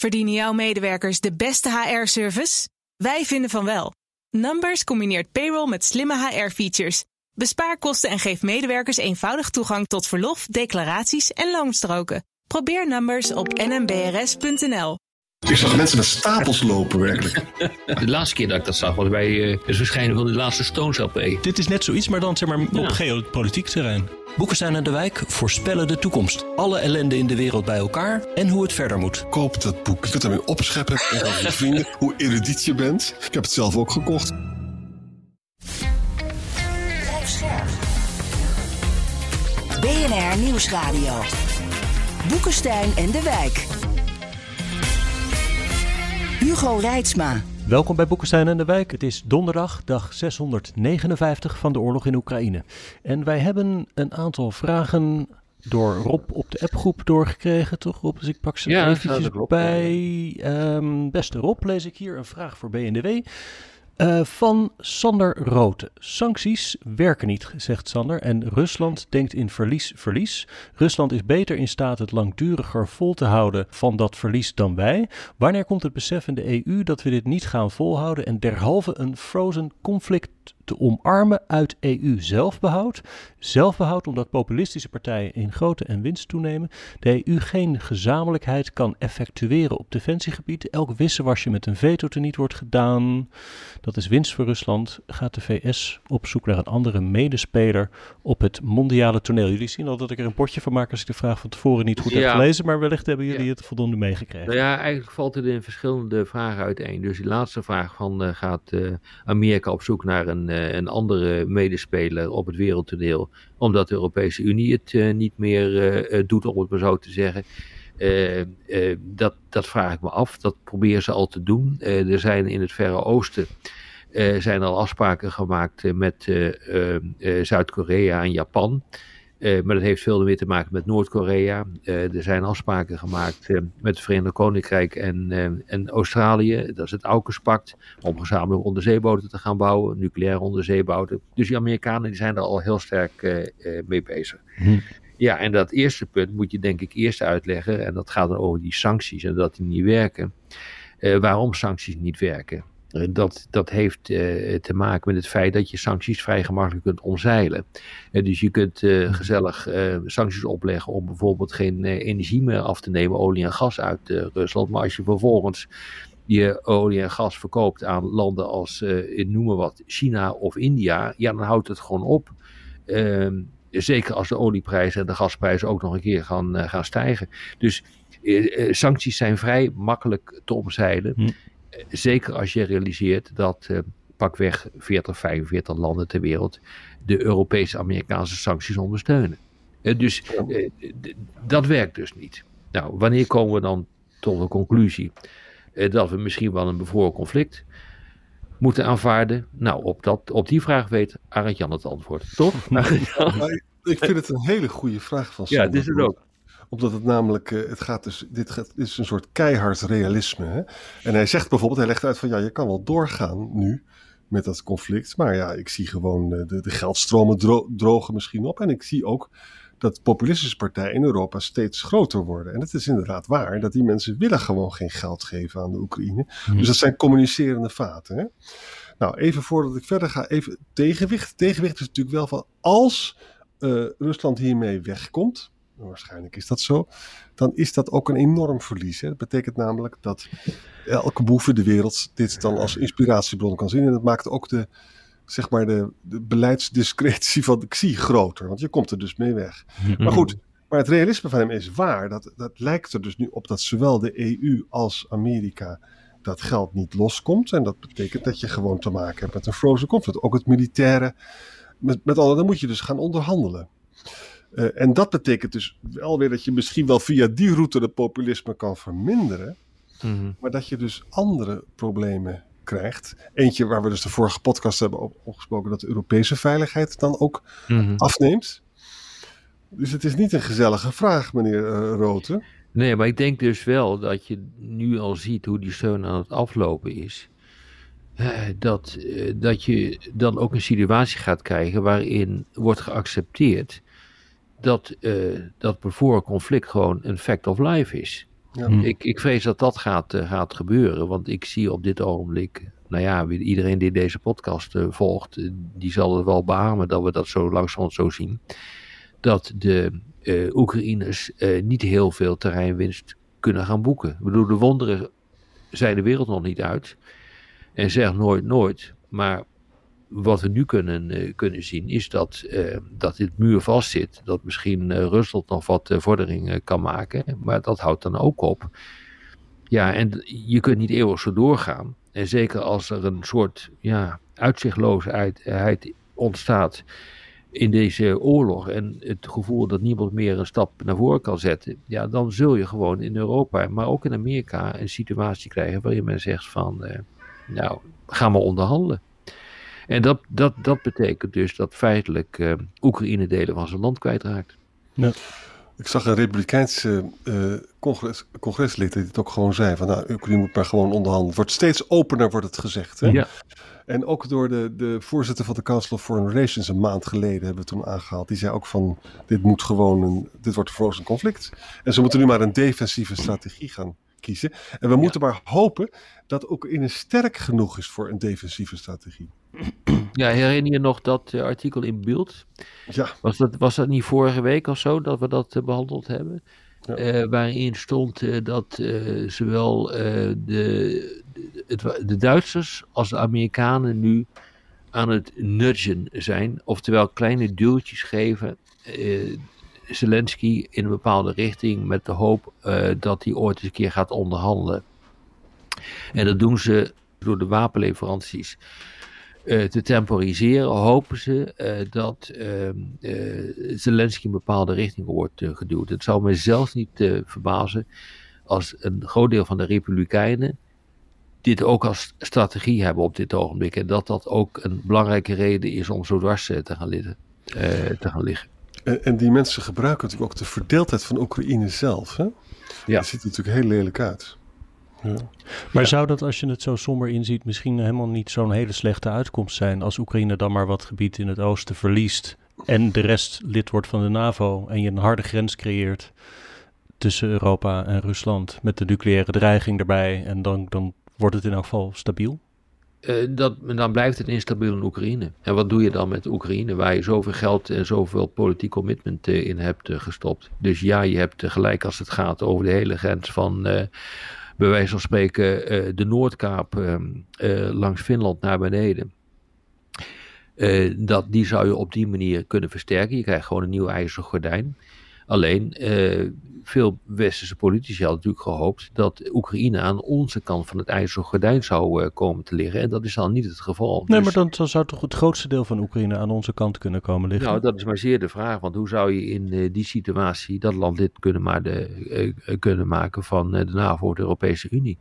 Verdienen jouw medewerkers de beste HR-service? Wij vinden van wel. Numbers combineert payroll met slimme HR-features. Bespaar kosten en geef medewerkers eenvoudig toegang tot verlof, declaraties en loonstroken. Probeer Numbers op nmbrs.nl. Ik zag mensen met stapels lopen, werkelijk. De laatste keer dat ik dat zag was bij uh, het verschijnen van de laatste Stones LP. Dit is net zoiets, maar dan zeg maar Ja. op geopolitiek terrein. Boekenstein en de Wijk voorspellen de toekomst. Alle ellende in de wereld bij elkaar en hoe het verder moet. Koop dat boek. Je kunt ermee opscheppen. En dan je vrienden hoe erudiet je bent. Ik heb het zelf ook gekocht. BNR Nieuwsradio. Boekenstein en de Wijk. Hugo Reitsma. Welkom bij Boekenstein en de Wijk. Het is donderdag, dag 659 van de oorlog in Oekraïne. En wij hebben een aantal vragen door Rob op de appgroep doorgekregen, toch Rob? Dus ik pak ze Ja, eventjes bij. Ehm, beste Rob, lees ik hier een vraag voor BNDW. Eh, van Sander Rote. Sancties werken niet, zegt Sander. En Rusland denkt in verlies-verlies. Rusland is beter in staat het langduriger vol te houden van dat verlies dan wij. Wanneer komt het besef in de EU dat we dit niet gaan volhouden en derhalve een frozen conflict te omarmen uit EU-zelfbehoud? Zelfbehoud omdat populistische partijen in grootte en winst toenemen. De EU geen gezamenlijkheid kan effectueren op defensiegebied. Elk wisselwasje met een veto teniet wordt gedaan. Dat is winst voor Rusland. Gaat de VS op zoek naar een andere medespeler op het mondiale toneel? Jullie zien al dat ik er een potje van maak als ik de vraag van tevoren niet goed heb gelezen, maar wellicht hebben jullie Ja. het voldoende meegekregen. Nou ja, eigenlijk valt het in verschillende vragen uiteen. Dus die laatste vraag van eh, gaat eh, Amerika op zoek naar een, eh, een andere medespeler op het wereldtoneel, omdat de Europese Unie het eh, niet meer eh, doet, om het maar zo te zeggen. Dat, dat vraag ik me af. Dat proberen ze al te doen. Er zijn in het Verre Oosten zijn al afspraken gemaakt met Zuid-Korea en Japan. Eh, maar dat heeft veel meer te maken met Noord-Korea. Eh, er zijn afspraken gemaakt eh, met het Verenigd Koninkrijk en, en Australië. Dat is het AUKUS-pact om gezamenlijk onderzeeboten te gaan bouwen, nucleaire onderzeeboten. Dus die Amerikanen die zijn er al heel sterk mee bezig. Hm. Ja, en dat eerste punt moet je denk ik eerst uitleggen. En dat gaat dan over die sancties en dat die niet werken. Waarom sancties niet werken? Eh, Dat, dat heeft eh, te maken met het feit dat je sancties vrij gemakkelijk kunt omzeilen. Eh, dus je kunt eh, gezellig sancties opleggen om bijvoorbeeld geen energie meer af te nemen, olie en gas uit Rusland. Maar als je vervolgens je olie en gas verkoopt aan landen als, ik noem maar wat, China of India, ja, dan houdt het gewoon op. Ehm, zeker als de olieprijzen en de gasprijzen ook nog een keer gaan, gaan stijgen. Dus sancties zijn vrij makkelijk te omzeilen. Hm. Zeker als je realiseert dat eh, pakweg 40, 45 landen ter wereld de Europese Amerikaanse sancties ondersteunen. Eh, dus eh, dat werkt dus niet. Nou, wanneer komen we dan tot de conclusie eh, dat we misschien wel een bevroren conflict moeten aanvaarden? Nou, op, dat, op die vraag weet Arend Jan het antwoord, toch? Maar ik vind het een hele goede vraag van Ja, Sander. dit is het ook. Omdat het namelijk, eh, het gaat dus, dit, gaat, dit is een soort keihard realisme. Hè? En hij zegt bijvoorbeeld, hij legt uit van ja, je kan wel doorgaan nu met dat conflict. Maar ja, ik zie gewoon eh, de, de geldstromen dro- drogen misschien op. En ik zie ook dat populistische partijen in Europa steeds groter worden. En het is inderdaad waar, dat die mensen willen gewoon geen geld geven aan de Oekraïne. Dus dat zijn communicerende vaten. Hè? Nou, even voordat ik verder ga, even tegenwicht. Tegenwicht is natuurlijk wel van als eh, Rusland hiermee wegkomt, waarschijnlijk is dat zo, dan is dat ook een enorm verlies. Hè? Dat betekent namelijk dat elke boef in de wereld dit dan als inspiratiebron kan zien. En dat maakt ook de, zeg maar de, de beleidsdiscretie van de XI groter, want je komt er dus mee weg. Maar goed, maar het realisme van hem is waar. Dat, dat lijkt er dus nu op dat zowel de EU als Amerika dat geld niet loskomt. En dat betekent dat je gewoon te maken hebt met een frozen conflict. Ook het militaire, met, met alle, dan moet je dus gaan onderhandelen. Eh, en dat betekent dus wel weer dat je misschien wel via die route de populisme kan verminderen. Mhm. Maar dat je dus andere problemen krijgt. Eentje waar we dus de vorige podcast hebben op- opgesproken, dat de Europese veiligheid dan ook Mhm. afneemt. Dus het is niet een gezellige vraag, meneer uh, Roten. Nee, maar ik denk dus wel dat je nu al ziet hoe die steun aan het aflopen is. Eh, dat, eh, dat je dan ook een situatie gaat krijgen waarin wordt geaccepteerd dat, eh, dat bevroren conflict gewoon een fact of life is. Ja. Ik, ik vrees dat dat gaat, eh, gaat gebeuren, want ik zie op dit ogenblik, nou ja, wie- iedereen die deze podcast eh, volgt, die zal het wel beamen dat we dat zo langzamerhand zo zien, dat de eh, Oekraïners eh, niet heel veel terreinwinst kunnen gaan boeken. Ik bedoel, de wonderen zijn de wereld nog niet uit en zeg nooit nooit, maar wat we nu kunnen, eh, kunnen zien is dat, eh, dat dit muur vast zit. Dat misschien eh, Rusland nog wat vordering eh, kan maken. Maar dat houdt dan ook op. Ja, en je kunt niet eeuwig zo doorgaan. En zeker als er een soort ja, uitzichtloosheid ontstaat in deze oorlog. En het gevoel dat niemand meer een stap naar voren kan zetten. Ja, dan zul je gewoon in Europa, maar ook in Amerika, een situatie krijgen waarin men zegt van, nou, ga maar onderhandelen. En dat, dat, dat betekent dus dat feitelijk eh, Oekraïne delen van zijn land kwijtraakt. Ik zag een Republikeinse eh, congres, congreslid die het ook gewoon zei: van nou, Oekraïne moet maar gewoon onderhandelen. Het wordt steeds opener, wordt het gezegd. Hè? Ja. En ook door de, de voorzitter van de Council of Foreign Relations een maand geleden hebben we toen aangehaald. Die zei ook van, dit moet gewoon een, dit wordt voor ons een conflict. En ze moeten nu maar een defensieve strategie gaan kiezen. En we moeten maar hopen dat Oekraïne sterk genoeg is voor een defensieve strategie. Ja, herinner je nog dat eh, artikel in beeld? Ja, Was dat, was dat niet vorige week of zo dat we dat eh, behandeld hebben? Ja. Eh, waarin stond dat zowel de, de, het de Duitsers als de Amerikanen nu aan het nudgen zijn. Oftewel kleine duwtjes geven Zelensky in een bepaalde richting met de hoop dat hij ooit eens een keer gaat onderhandelen. En dat doen ze door de wapenleveranties te temporiseren, hopen ze eh, dat ehm, eh, Zelensky in een bepaalde richting wordt eh, geduwd. Het zou me zelfs niet eh, verbazen als een groot deel van de Republikeinen dit ook als strategie hebben op dit ogenblik. En dat dat ook een belangrijke reden is om zo dwars eh, te gaan, liggen, eh, te gaan liggen. en, en die mensen gebruiken natuurlijk ook de verdeeldheid van Oekraïne zelf. Hè? Ja. Dat ziet er natuurlijk heel lelijk uit. Ja. Maar zou dat, als je het zo somber inziet, misschien helemaal niet zo'n hele slechte uitkomst zijn als Oekraïne dan maar wat gebied in het oosten verliest en de rest lid wordt van de NAVO en je een harde grens creëert tussen Europa en Rusland met de nucleaire dreiging erbij en dan, dan wordt het in elk geval stabiel? Eh, dat, dan blijft het instabiel in Oekraïne. En wat doe je dan met Oekraïne, waar je zoveel geld en zoveel politiek commitment eh, in hebt eh, gestopt? Dus ja, je hebt gelijk als het gaat over de hele grens van, eh, bij wijze van spreken, eh, de Noordkaap eh, eh, langs Finland naar beneden. Eh, dat, die zou je op die manier kunnen versterken. Je krijgt gewoon een nieuw ijzeren gordijn. Alleen, eh, veel westerse politici hadden natuurlijk gehoopt dat Oekraïne aan onze kant van het ijzeren gordijn zou eh, komen te liggen. En dat is dan niet het geval. Nee, Dus- maar dan, dan zou toch het grootste deel van Oekraïne aan onze kant kunnen komen liggen? nou, dat is maar zeer de vraag. Want hoe zou je in eh, die situatie dat land lid kunnen, maar de, kunnen maken van de NAVO, de Europese Unie?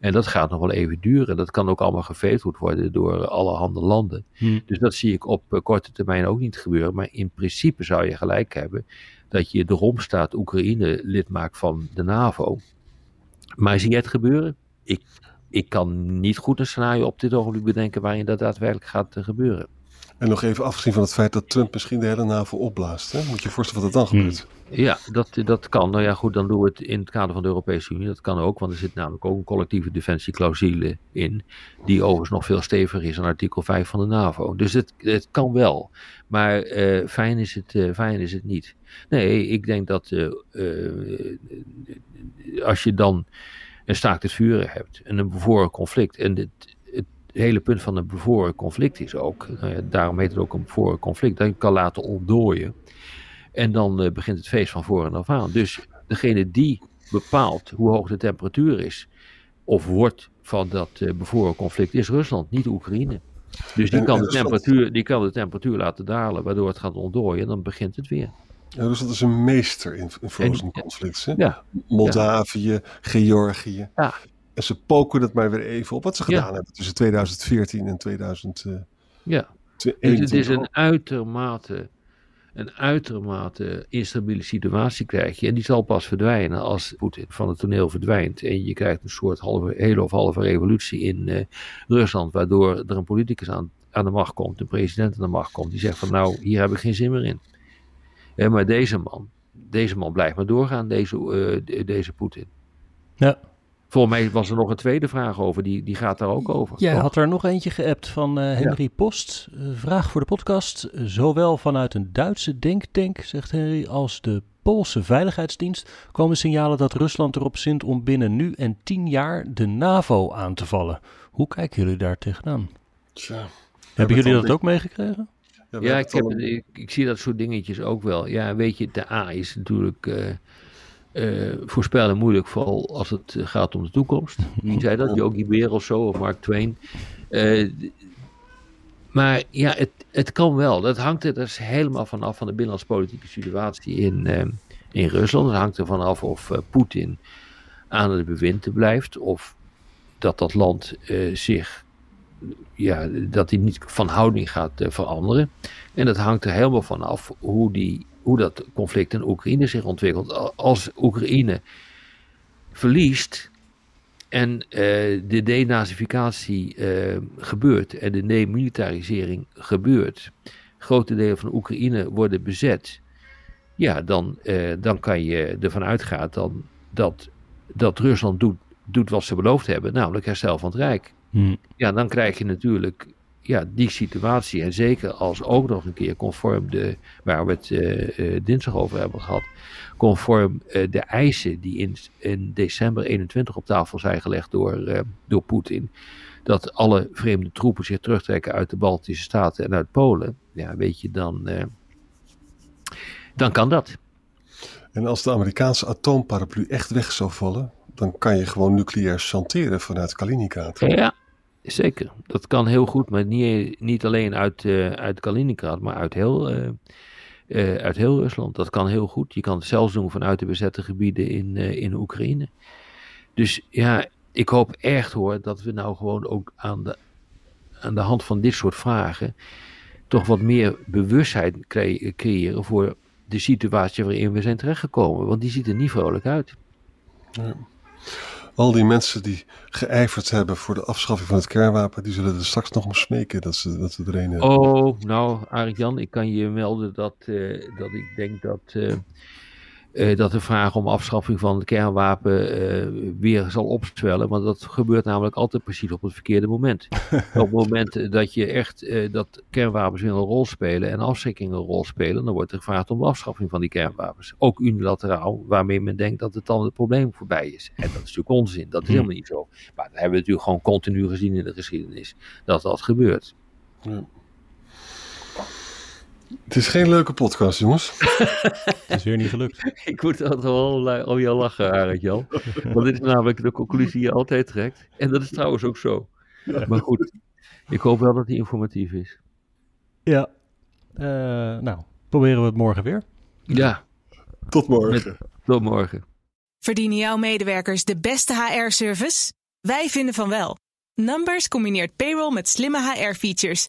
En dat gaat nog wel even duren. Dat kan ook allemaal geveteld worden door alle handen landen. Hm. Dus dat zie ik op korte termijn ook niet gebeuren. Maar in principe zou je gelijk hebben dat je de romstaat Oekraïne lid maakt van de NAVO. Maar zie je het gebeuren? Ik, ik kan niet goed een scenario op dit ogenblik bedenken waarin dat daadwerkelijk gaat eh, gebeuren. En nog even afgezien van het feit dat Trump misschien de hele NAVO opblaast. Hè? Moet je je voorstellen wat er dan Hmm. gebeurt. Ja, dat, dat kan. Nou ja, goed, dan doen we het in het kader van de Europese Unie. Dat kan ook, want er zit namelijk ook een collectieve defensieclausule in. Die overigens nog veel steviger is dan artikel 5 van de NAVO. Dus het, het kan wel. Maar eh, fijn, is het, eh, fijn is het niet. Nee, ik denk dat eh, als je dan een staakt het vuren hebt en een bevoren conflict. En het, het hele punt van een bevoren conflict is ook, nou ja, daarom heet het ook een bevoren conflict, dat je kan laten ontdooien. En dan eh, begint het feest van voren af aan. Dus degene die bepaalt hoe hoog de temperatuur is, of wordt van dat bevoren conflict, is Rusland, niet Oekraïne. Dus die kan, de temperatuur, die kan de temperatuur laten dalen, waardoor het gaat ontdooien. En dan begint het weer. Ja, Rusland is een meester in, in conflicts. Hè? Ja, Moldavië, Georgië. Ja. En ze poken het maar weer even op wat ze Ja. gedaan hebben tussen 2014 en 2021. ja. Dus het is een uitermate, een uitermate instabiele situatie krijg je. En die zal pas verdwijnen als Poetin van het toneel verdwijnt. En je krijgt een soort halve, hele of halve revolutie in eh, Rusland. Waardoor er een politicus aan, aan de macht komt, een president aan de macht komt. Die zegt van nou, hier heb ik geen zin meer in. Eh, maar deze man, deze man blijft maar doorgaan, deze, eh, de- deze Poetin. Ja. Volgens mij was er nog een tweede vraag over, die, die gaat daar ook over. Jij toch? had er nog eentje geappt van eh, Henry Post. Eh, vraag voor de podcast. Zowel vanuit een Duitse denktank, zegt Henry, als de Poolse Veiligheidsdienst komen signalen dat Rusland erop zint om binnen nu en tien jaar de NAVO aan te vallen. Hoe kijken jullie daar tegenaan? Tja. Hebben jullie dat ook meegekregen? Ja, hebben ik, heb, ik zie dat soort dingetjes ook wel. Ja, weet je, de A is natuurlijk eh, eh, voorspellen moeilijk, vooral als het eh, gaat om de toekomst. Wie zei dat? Yogi Bear of zo, of Mark Twain. Eh, maar ja, het, het kan wel. Dat hangt er dus helemaal vanaf van de binnenlandspolitieke situatie in, in Rusland. Het hangt er vanaf of Poetin aan het bewind blijft, of dat dat land zich ja, dat hij niet van houding gaat veranderen. En dat hangt er helemaal van af hoe, die, hoe dat conflict in Oekraïne zich ontwikkelt. Al- Als Oekraïne verliest en eh, de denazificatie eh, gebeurt en de demilitarisering gebeurt, grote delen van Oekraïne worden bezet, ja, dan, eh, dan kan je ervan uitgaan dan, dat, dat Rusland doet, doet wat ze beloofd hebben, namelijk herstel van het Rijk Hm. ja, dan krijg je natuurlijk ja, die situatie. En zeker als ook nog een keer conform de, waar we het eh, eh, dinsdag over hebben gehad, conform eh, de eisen die in, in december 21 op tafel zijn gelegd door, eh, door Poetin, dat alle vreemde troepen zich terugtrekken uit de Baltische Staten en uit Polen, ja, weet je, dan, dan kan dat. En als de Amerikaanse atoomparaplu echt weg zou vallen, dan kan je gewoon nucleair chanteren vanuit Kaliningrad. Ja, zeker. Dat kan heel goed, maar niet, niet alleen uit, eh, uit Kaliningrad, maar uit heel, eh, eh, uit heel Rusland. Dat kan heel goed. Je kan het zelfs doen vanuit de bezette gebieden in, in Oekraïne. Dus ja, ik hoop echt hoor dat we nou gewoon ook aan de, aan de hand van dit soort vragen toch wat meer bewustzijn cre- creëren voor de situatie waarin we zijn terechtgekomen. Want die ziet er niet vrolijk uit. Al die mensen die geijverd hebben voor de afschaffing van het kernwapen, die zullen er straks nog om smeken dat ze, dat ze er een hebben. Oh, nou, Arik Jan, ik kan je melden dat, eh, dat ik denk dat, eh, eh, dat de vraag om afschaffing van het kernwapen eh, weer zal opzwellen. Want dat gebeurt namelijk altijd precies op het verkeerde moment. op het moment dat je echt eh, dat kernwapens weer een rol spelen en afschrikking een rol spelen, dan wordt er gevraagd om afschaffing van die kernwapens. Ook unilateraal, waarmee men denkt dat het dan het probleem voorbij is. En dat is natuurlijk onzin, dat is helemaal niet zo. Maar dat hebben we natuurlijk gewoon continu gezien in de geschiedenis, dat dat gebeurt. Het is geen leuke podcast, jongens. Het is weer niet gelukt. Ik moet altijd wel la- om jou lachen, Arend Jan. Want dit is namelijk de conclusie die je altijd trekt. En dat is trouwens ook zo. Maar goed, ik hoop wel dat die informatief is. Ja. Eh, nou, proberen we het morgen weer. Ja, Tot morgen. tot morgen. Verdienen jouw medewerkers de beste HR-service? Wij vinden van wel. Numbers combineert payroll met slimme HR-features.